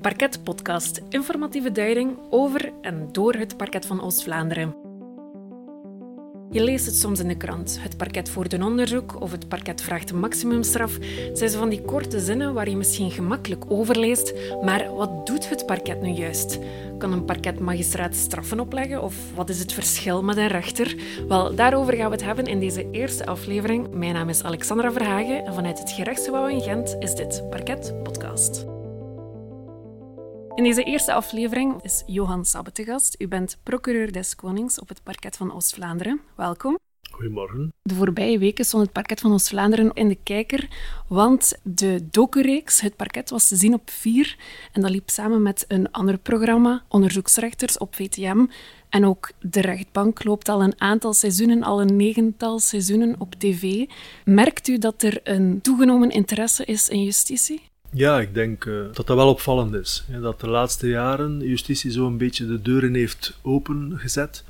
Parket Podcast, informatieve duiding over en door het parket van Oost-Vlaanderen. Je leest het soms in de krant. Het parket voert een onderzoek of het parket vraagt een maximumstraf. Het zijn zo van die korte zinnen waar je misschien gemakkelijk overleest. Maar wat doet het parket nu juist? Kan een parketmagistraat straffen opleggen of wat is het verschil met een rechter? Wel, daarover gaan we het hebben in deze eerste aflevering. Mijn naam is Alexandra Verhagen en vanuit het gerechtsgebouw in Gent is dit Parket Podcast. In deze eerste aflevering is Johan Sabbe te gast. U bent procureur des Konings op het parket van Oost-Vlaanderen. Welkom. Goedemorgen. De voorbije weken stond het parket van Oost-Vlaanderen in de kijker, want de docureeks Het Parket was te zien op vier en dat liep samen met een ander programma, Onderzoeksrechters op VTM. En ook de rechtbank loopt al een aantal seizoenen, al een negental seizoenen op tv. Merkt u dat er een toegenomen interesse is in justitie? Ja, ik denk uh, dat dat wel opvallend is. Hè, dat de laatste jaren justitie zo een beetje de deuren heeft opengezet.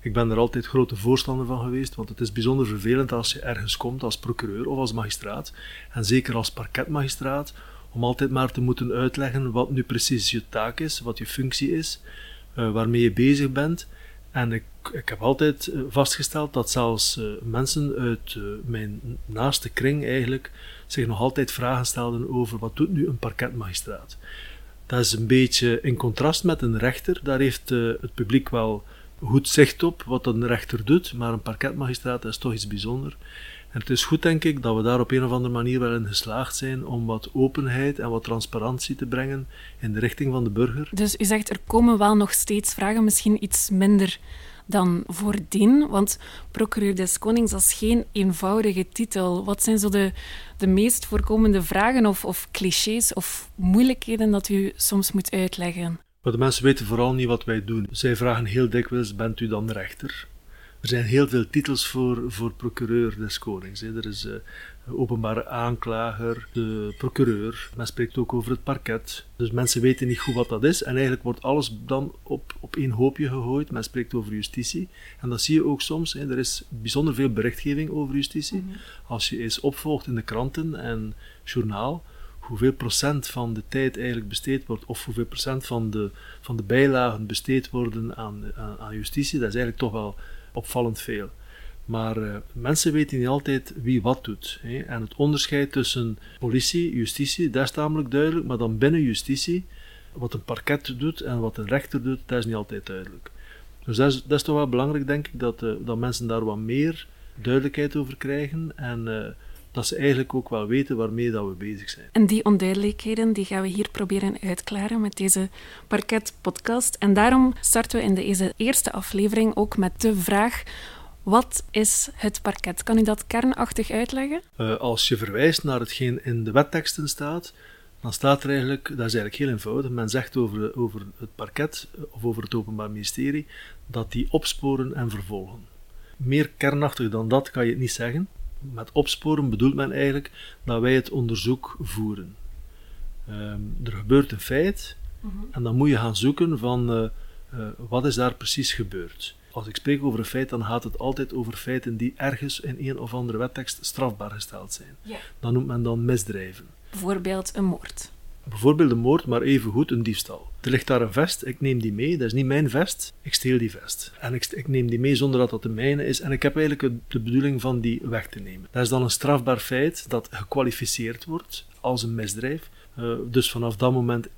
Ik ben er altijd grote voorstander van geweest, want het is bijzonder vervelend als je ergens komt als procureur of als magistraat, en zeker als parketmagistraat, om altijd maar te moeten uitleggen wat nu precies je taak is, wat je functie is, uh, waarmee je bezig bent. En ik, heb altijd uh, vastgesteld dat zelfs uh, mensen uit mijn naaste kring eigenlijk zich nog altijd vragen stelden over wat doet nu een parketmagistraat. Dat is een beetje in contrast met een rechter. Daar heeft het publiek wel goed zicht op wat een rechter doet, maar een parketmagistraat is toch iets bijzonders. En het is goed, denk ik, dat we daar op een of andere manier wel in geslaagd zijn om wat openheid en wat transparantie te brengen in de richting van de burger. Dus u zegt, er komen wel nog steeds vragen, misschien iets minder dan voordien, want procureur des Konings is geen eenvoudige titel. Wat zijn zo de, de meest voorkomende vragen of, of clichés of moeilijkheden dat u soms moet uitleggen? Maar de mensen weten vooral niet wat wij doen. Zij vragen heel dikwijls: bent u dan rechter? Er zijn heel veel titels voor, voor procureur des konings. Hè. Er is uh, openbare aanklager, de procureur. Men spreekt ook over het parket. Dus mensen weten niet goed wat dat is. En eigenlijk wordt alles dan op, op één hoopje gegooid. Men spreekt over justitie. En dat zie je ook soms. Hè. Er is bijzonder veel berichtgeving over justitie. Mm -hmm. Als je eens opvolgt in de kranten en journaal, hoeveel procent van de tijd eigenlijk besteed wordt, of hoeveel procent van de, van de bijlagen besteed worden aan, aan, aan justitie, dat is eigenlijk toch wel opvallend veel. Maar uh, mensen weten niet altijd wie wat doet. Hè. En het onderscheid tussen politie, justitie, dat is tamelijk duidelijk, maar dan binnen justitie, wat een parket doet en wat een rechter doet, dat is niet altijd duidelijk. Dus dat is, dat is toch wel belangrijk, denk ik, dat, uh, dat mensen daar wat meer duidelijkheid over krijgen en uh, dat ze eigenlijk ook wel weten waarmee dat we bezig zijn. En die onduidelijkheden die gaan we hier proberen uitklaren met deze Parket-podcast. En daarom starten we in deze eerste aflevering ook met de vraag... Wat is het parket? Kan u dat kernachtig uitleggen? Uh, als je verwijst naar hetgeen in de wetteksten staat, dan staat er eigenlijk, dat is eigenlijk heel eenvoudig, men zegt over, over het parket of over het Openbaar Ministerie dat die opsporen en vervolgen. Meer kernachtig dan dat kan je het niet zeggen met opsporen bedoelt men eigenlijk dat wij het onderzoek voeren. Um, er gebeurt een feit -huh. en dan moet je gaan zoeken van uh, uh, wat is daar precies gebeurd. Als ik spreek over een feit, dan gaat het altijd over feiten die ergens in een of andere wettekst strafbaar gesteld zijn. Ja. Dat noemt men dan misdrijven. Bijvoorbeeld een moord. Bijvoorbeeld een moord, maar evengoed een diefstal. Er ligt daar een vest, ik neem die mee, dat is niet mijn vest, ik steel die vest. En ik, ik neem die mee zonder dat dat de mijne is en ik heb eigenlijk de bedoeling van die weg te nemen. Dat is dan een strafbaar feit dat gekwalificeerd wordt als een misdrijf. Uh, dus vanaf dat moment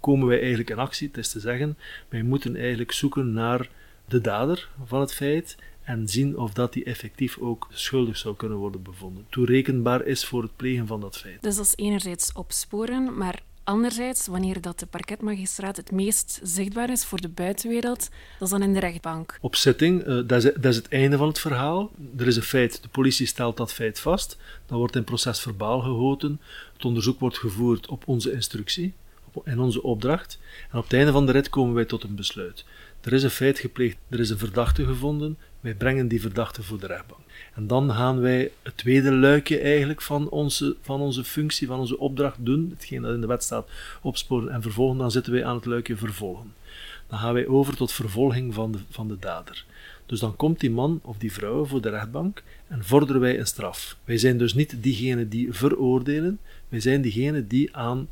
komen wij eigenlijk in actie. Het is te zeggen, wij moeten eigenlijk zoeken naar de dader van het feit en zien of dat die effectief ook schuldig zou kunnen worden bevonden. Toerekenbaar is voor het plegen van dat feit. Dus dat is enerzijds opsporen, maar anderzijds, wanneer dat de parketmagistraat het meest zichtbaar is voor de buitenwereld, dat is dan in de rechtbank. Op zitting, uh, dat, is, dat is het einde van het verhaal. Er is een feit, de politie stelt dat feit vast, dan wordt in proces verbaal gehoten, het onderzoek wordt gevoerd op onze instructie, op, in onze opdracht, en op het einde van de rit komen wij tot een besluit. Er is een feit gepleegd, er is een verdachte gevonden, wij brengen die verdachte voor de rechtbank. En dan gaan wij het tweede luikje eigenlijk van onze, van onze functie, van onze opdracht doen, hetgeen dat in de wet staat, opsporen en vervolgen, dan zitten wij aan het luikje vervolgen. Dan gaan wij over tot vervolging van de, van de dader. Dus dan komt die man of die vrouw voor de rechtbank en vorderen wij een straf. Wij zijn dus niet diegenen die veroordelen, wij zijn diegenen die aan,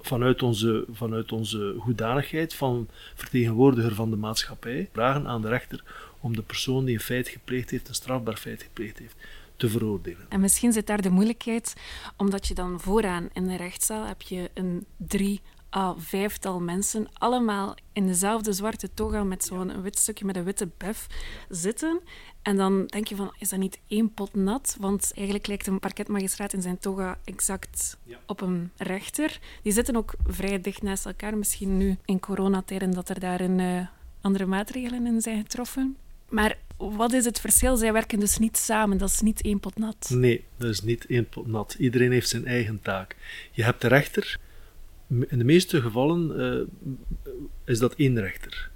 vanuit, onze, vanuit onze hoedanigheid van vertegenwoordiger van de maatschappij vragen aan de rechter om de persoon die een feit gepleegd heeft, een strafbaar feit gepleegd heeft, te veroordelen. En misschien zit daar de moeilijkheid, omdat je dan vooraan in de rechtszaal heb je een drie à vijftal mensen, allemaal in dezelfde zwarte toga met zo'n wit stukje met een witte bef zitten. En dan denk je van, is dat niet één pot nat? Want eigenlijk lijkt een parketmagistraat in zijn toga exact op een rechter. Die zitten ook vrij dicht naast elkaar. Misschien nu in coronatijden dat er daar een, uh, andere maatregelen in zijn getroffen. Maar wat is het verschil? Zij werken dus niet samen, dat is niet één pot nat. Nee, dat is niet één pot nat. Iedereen heeft zijn eigen taak. Je hebt de rechter. In de meeste gevallen uh, is dat één rechter.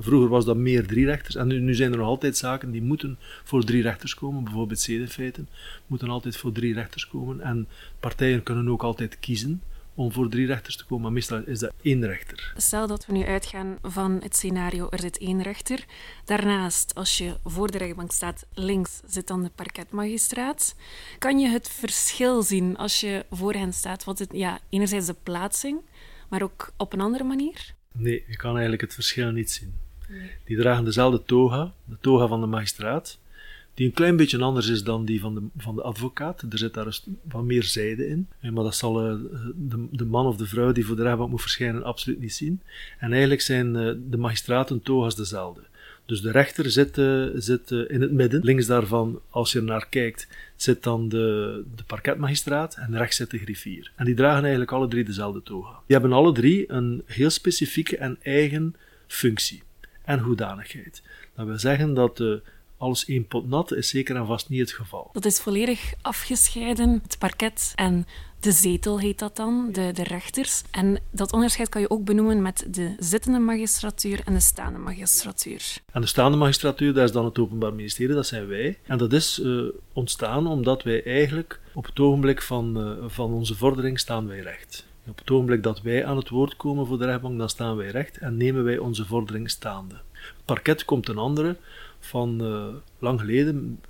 Vroeger was dat meer drie rechters en nu, nu, zijn er nog altijd zaken die moeten voor drie rechters komen. Bijvoorbeeld zedenfeiten moeten altijd voor drie rechters komen en partijen kunnen ook altijd kiezen om voor drie rechters te komen, maar meestal is dat één rechter. Stel dat we nu uitgaan van het scenario, er zit één rechter. Daarnaast, als je voor de rechtbank staat, links zit dan de parketmagistraat. Kan je het verschil zien als je voor hen staat? Wat het, ja, enerzijds de plaatsing, maar ook op een andere manier? Nee, je kan eigenlijk het verschil niet zien. Die dragen dezelfde toga, de toga van de magistraat die een klein beetje anders is dan die van de, van de advocaat. Er zit daar wat meer zijde in. Maar dat zal uh, de, de, man of de vrouw die voor de rechtbank moet verschijnen absoluut niet zien. En eigenlijk zijn uh, de magistraten toga's dezelfde. Dus de rechter zit, uh, zit in het midden. Links daarvan, als je er naar kijkt, zit dan de, de parketmagistraat en rechts zit de griffier. En die dragen eigenlijk alle drie dezelfde toga. Die hebben alle drie een heel specifieke en eigen functie en hoedanigheid. Dat wil zeggen dat de alles één pot nat is zeker en vast niet het geval. Dat is volledig afgescheiden, het parket en de zetel heet dat dan, de, de rechters. En dat onderscheid kan je ook benoemen met de zittende magistratuur en de staande magistratuur. En de staande magistratuur, dat is dan het Openbaar Ministerie, dat zijn wij. En dat is uh, ontstaan omdat wij eigenlijk op het ogenblik van, uh, van onze vordering staan wij recht. Op het ogenblik dat wij aan het woord komen voor de rechtbank, dan staan wij recht en nemen wij onze vordering staande. Het parket komt een andere, van uh, lang geleden,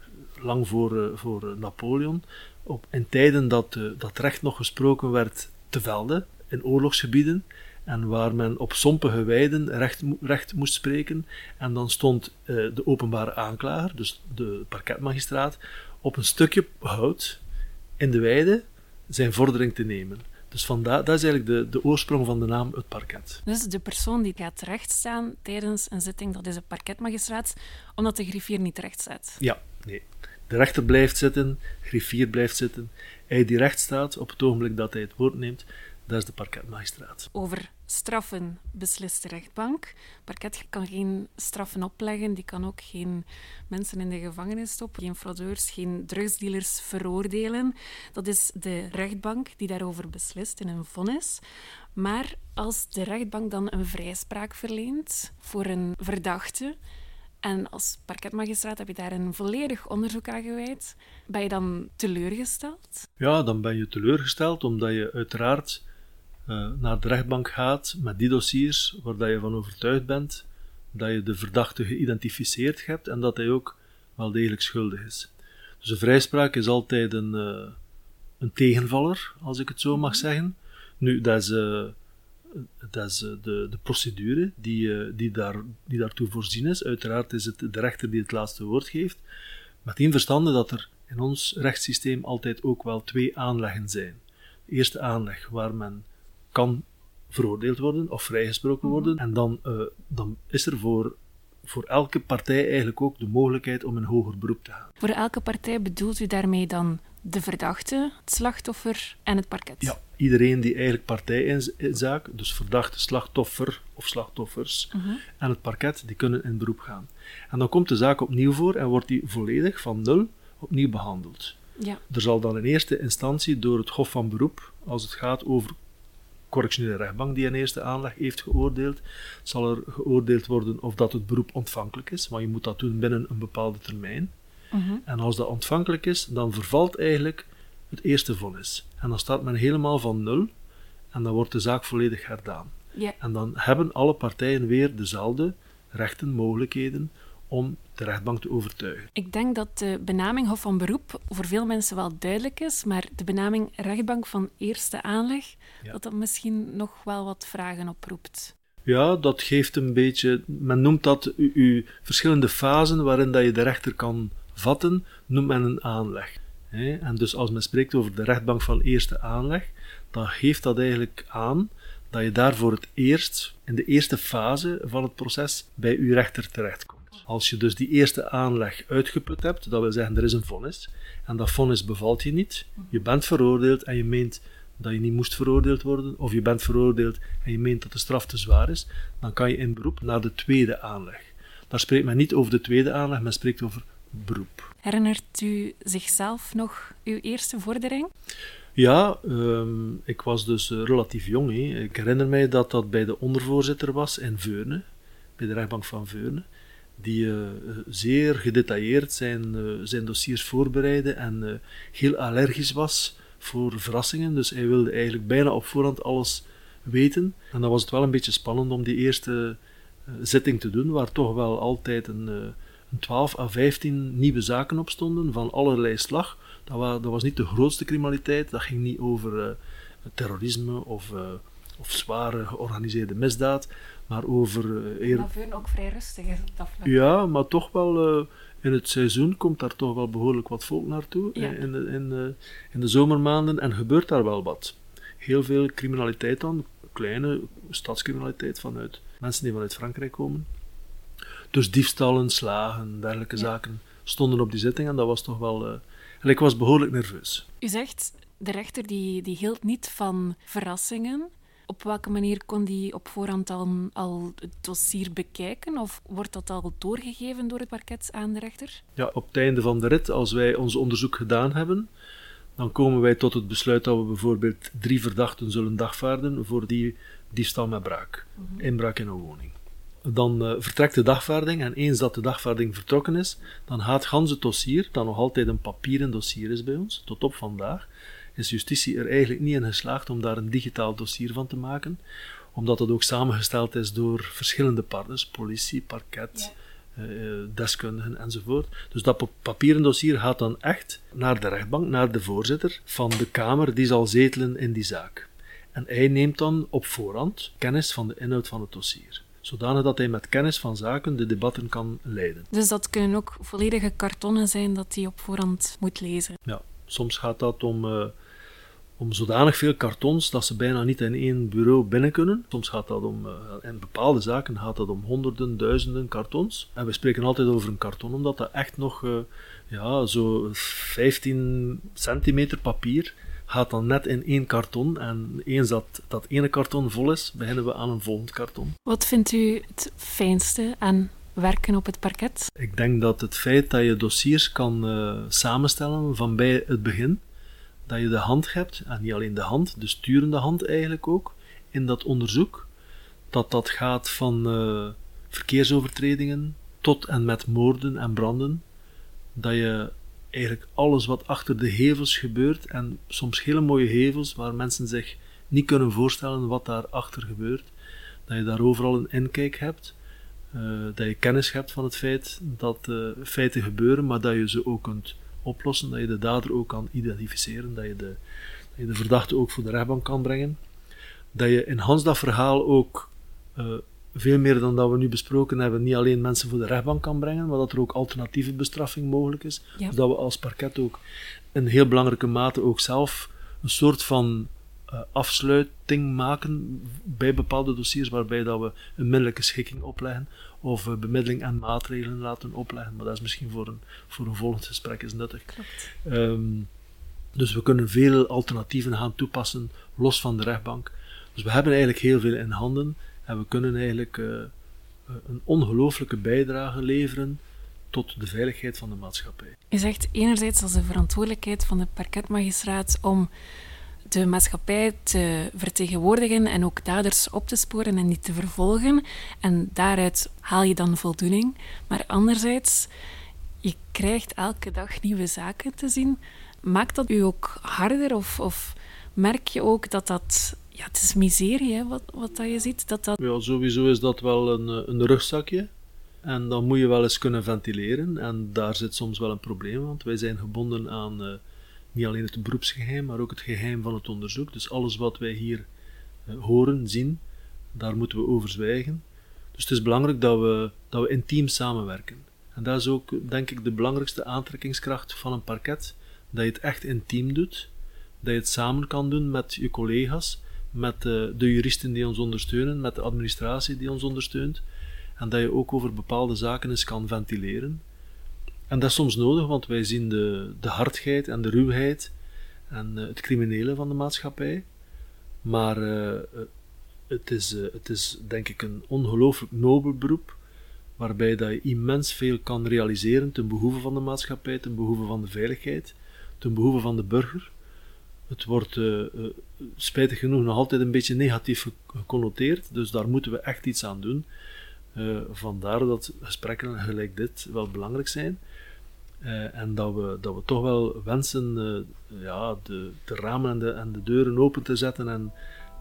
lang voor, uh, voor Napoleon, op, in tijden dat, dat recht nog gesproken werd te velden, in oorlogsgebieden, en waar men op sompige weiden recht, recht moest spreken. En dan stond de openbare aanklager, dus de parketmagistraat, op een stukje hout in de weide zijn vordering te nemen. Dus vandaar, dat is eigenlijk de, de oorsprong van de naam het parket. Dus de persoon die gaat rechtstaan tijdens een zitting, dat is een parketmagistraat, omdat de griffier niet recht staat? Ja, nee. De rechter blijft zitten, griffier blijft zitten. Hij die recht staat op het ogenblik dat hij het woord neemt, dat is de parketmagistraat. Over straffen beslist de rechtbank. Parket kan geen straffen opleggen, die kan ook geen mensen in de gevangenis stoppen, geen fraudeurs, geen drugsdealers veroordelen. Dat is de rechtbank die daarover beslist in een vonnis. Maar als de rechtbank dan een vrijspraak verleent voor een verdachte, en als parketmagistraat heb je daar een volledig onderzoek aan gewijd. Ben je dan teleurgesteld? Ja, dan ben je teleurgesteld omdat je uiteraard uh, naar de rechtbank gaat met die dossiers waar je van overtuigd bent dat je de verdachte geïdentificeerd hebt en dat hij ook wel degelijk schuldig is. Dus een vrijspraak is altijd een, uh, een tegenvaller, als ik het zo mag mhm. zeggen. Nu, dat is, uh, dat is de, de procedure die, die, daar, die daartoe voorzien is. Uiteraard is het de rechter die het laatste woord geeft. Met in verstande dat er in ons rechtssysteem altijd ook wel twee aanleggen zijn. De eerste aanleg waar men kan veroordeeld worden of vrijgesproken mhm. worden. En dan, uh, dan is er voor, voor elke partij eigenlijk ook de mogelijkheid om een hoger beroep te gaan. Voor elke partij bedoelt u daarmee dan de verdachte, het slachtoffer en het parket? Ja, iedereen die eigenlijk partij in, in zaak, dus verdachte, slachtoffer of slachtoffers uh en het parket, die kunnen in beroep gaan. En dan komt de zaak opnieuw voor en wordt die volledig van nul opnieuw behandeld. Ja. Er zal dan in eerste instantie door het Hof van Beroep, als het gaat over correctionele rechtbank die een eerste aanleg heeft geoordeeld, zal er geoordeeld worden of dat het beroep ontvankelijk is, maar je moet dat doen binnen een bepaalde termijn. Mhm. En als dat ontvankelijk is, dan vervalt eigenlijk het eerste vonnis. En dan staat men helemaal van nul en dan wordt de zaak volledig herdaan. Yeah. En dan hebben alle partijen weer dezelfde rechten, mogelijkheden om de rechtbank te overtuigen. Ik denk dat de benaming Hof van Beroep voor veel mensen wel duidelijk is, maar de benaming rechtbank van eerste aanleg, dat dat misschien nog wel wat vragen oproept. Ja, dat geeft een beetje, men noemt dat uw verschillende fasen waarin dat je de rechter kan vatten, noemt men een aanleg. En dus als men spreekt over de rechtbank van eerste aanleg, dan geeft dat eigenlijk aan dat je daar voor het eerst, in de eerste fase van het proces, bij uw rechter terechtkomt. Als je dus die eerste aanleg uitgeput hebt, dat wil zeggen er is een vonnis, en dat vonnis bevalt je niet, je bent veroordeeld en je meent dat je niet moest veroordeeld worden, of je bent veroordeeld en je meent dat de straf te zwaar is, dan kan je in beroep naar de tweede aanleg. Daar spreekt men niet over de tweede aanleg, men spreekt over beroep. Herinnert u zichzelf nog uw eerste vordering? Ja, ehm, ik was dus eh, relatief jong. Ik herinner mij dat dat bij de ondervoorzitter was in Veurne, bij de rechtbank van Veurne, die uh, zeer gedetailleerd zijn, uh, zijn dossiers voorbereidde en heel allergisch was voor verrassingen. Dus hij wilde eigenlijk bijna op voorhand alles weten. En dan was het wel een beetje spannend om die eerste zitting te doen, waar toch wel altijd een, een 12 à 15 nieuwe zaken op stonden van allerlei slag dat was, dat was niet de grootste criminaliteit. Dat ging niet over terrorisme of, of zware georganiseerde misdaad, maar over... Uh, eer... Maar ook vrij rustig is dat Ja, maar toch wel... in het seizoen komt daar toch wel behoorlijk wat volk naartoe. Ja. In, de, in, in de zomermaanden. En gebeurt daar wel wat. Heel veel criminaliteit dan. Kleine stadscriminaliteit vanuit mensen die vanuit Frankrijk komen. Dus diefstallen, slagen, dergelijke zaken stonden op die zitting. En dat was toch wel en ik was behoorlijk nerveus. U zegt, de rechter die, die hield niet van verrassingen. Op welke manier kon die op voorhand al, al het dossier bekijken? Of wordt dat al doorgegeven door het parket aan de rechter? Ja, op het einde van de rit, als wij ons onderzoek gedaan hebben, dan komen wij tot het besluit dat we bijvoorbeeld drie verdachten zullen dagvaarden voor die diefstal met braak. Mhm. Inbraak in een woning dan uh, vertrekt de dagvaarding en eens dat de dagvaarding vertrokken is, dan gaat Gans het dossier, dat nog altijd een papieren dossier is bij ons, tot op vandaag, is justitie er eigenlijk niet in geslaagd om daar een digitaal dossier van te maken, omdat het ook samengesteld is door verschillende partners, politie, parket, ja. uh, deskundigen enzovoort. Dus dat papieren dossier gaat dan echt naar de rechtbank, naar de voorzitter van de Kamer die zal zetelen in die zaak. En hij neemt dan op voorhand kennis van de inhoud van het dossier zodanig dat hij met kennis van zaken de debatten kan leiden. Dus dat kunnen ook volledige kartonnen zijn dat hij op voorhand moet lezen? Ja, soms gaat dat om, uh, om zodanig veel kartons dat ze bijna niet in één bureau binnen kunnen. Soms gaat dat om, uh, in bepaalde zaken gaat dat om honderden, duizenden kartons. En we spreken altijd over een karton, omdat dat echt nog uh, ja, zo 15 centimeter papier gaat dan net in één karton. En eens dat dat ene karton vol is, beginnen we aan een volgend karton. Wat vindt u het fijnste aan werken op het parket? Ik denk dat het feit dat je dossiers kan uh, samenstellen van bij het begin, dat je de hand hebt, en niet alleen de hand, de sturende hand eigenlijk ook, in dat onderzoek, dat dat gaat van uh, verkeersovertredingen tot en met moorden en branden, dat je eigenlijk alles wat achter de hevels gebeurt, en soms hele mooie hevels waar mensen zich niet kunnen voorstellen wat daarachter gebeurt, dat je daar overal een inkijk hebt, dat je kennis hebt van het feit dat uh, feiten gebeuren, maar dat je ze ook kunt oplossen, dat je de dader ook kan identificeren, dat je de, dat je de verdachte ook voor de rechtbank kan brengen, dat je in Hans dat verhaal ook uh, veel meer dan dat we nu besproken hebben, niet alleen mensen voor de rechtbank kan brengen, maar dat er ook alternatieve bestraffing mogelijk is. Ja. Dus dat we als parket ook in heel belangrijke mate ook zelf een soort van uh, afsluiting maken bij bepaalde dossiers, waarbij dat we een middelijke schikking opleggen of uh, bemiddeling en maatregelen laten opleggen. Maar dat is misschien voor een, voor een volgend gesprek is nuttig. Um, dus we kunnen veel alternatieven gaan toepassen, los van de rechtbank. Dus we hebben eigenlijk heel veel in handen. En we kunnen eigenlijk uh, een ongelooflijke bijdrage leveren tot de veiligheid van de maatschappij. Je zegt enerzijds als de verantwoordelijkheid van de parketmagistraat om de maatschappij te vertegenwoordigen en ook daders op te sporen en niet te vervolgen. En daaruit haal je dan voldoening. Maar anderzijds, je krijgt elke dag nieuwe zaken te zien. Maakt dat u ook harder of, of merk je ook dat dat ja, het is miserie, hè, wat, wat dat je ziet. Dat dat... Ja, sowieso is dat wel een, eh, een rugzakje. En dan moet je wel eens kunnen ventileren. En daar zit soms wel een probleem, want wij zijn gebonden aan uh, niet alleen het beroepsgeheim, maar ook het geheim van het onderzoek. Dus alles wat wij hier uh, horen, zien, daar moeten we over zwijgen. Dus het is belangrijk dat we, dat we intiem samenwerken. En dat is ook, denk ik, de belangrijkste aantrekkingskracht van een parket. Dat je het echt intiem doet, dat je het samen kan doen met je collega's, met de, de juristen die ons ondersteunen, met de administratie die ons ondersteunt. En dat je ook over bepaalde zaken eens kan ventileren. En dat is soms nodig, want wij zien de, de hardheid en de ruwheid en uh, het criminele van de maatschappij. Maar uh, het, is, het is denk ik een ongelooflijk nobel beroep, waarbij dat je immens veel kan realiseren ten behoeve van de maatschappij, ten behoeve van de veiligheid, ten behoeve van de burger. Het wordt spijtig genoeg nog altijd een beetje negatief geconnoteerd, dus daar moeten we echt iets aan doen. Vandaar dat gesprekken gelijk dit wel belangrijk zijn. Uh, en dat we, dat we toch wel wensen uh, ja, de, de ramen en de, en de deuren open te zetten en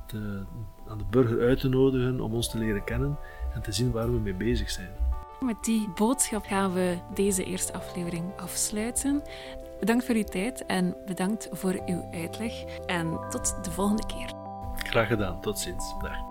te, aan de burger uit te nodigen om ons te leren kennen en te zien waar we mee bezig zijn. Met die boodschap gaan we deze eerste aflevering afsluiten. Bedankt voor uw tijd en bedankt voor uw uitleg. En tot de volgende keer. Graag gedaan. Tot ziens. Dag.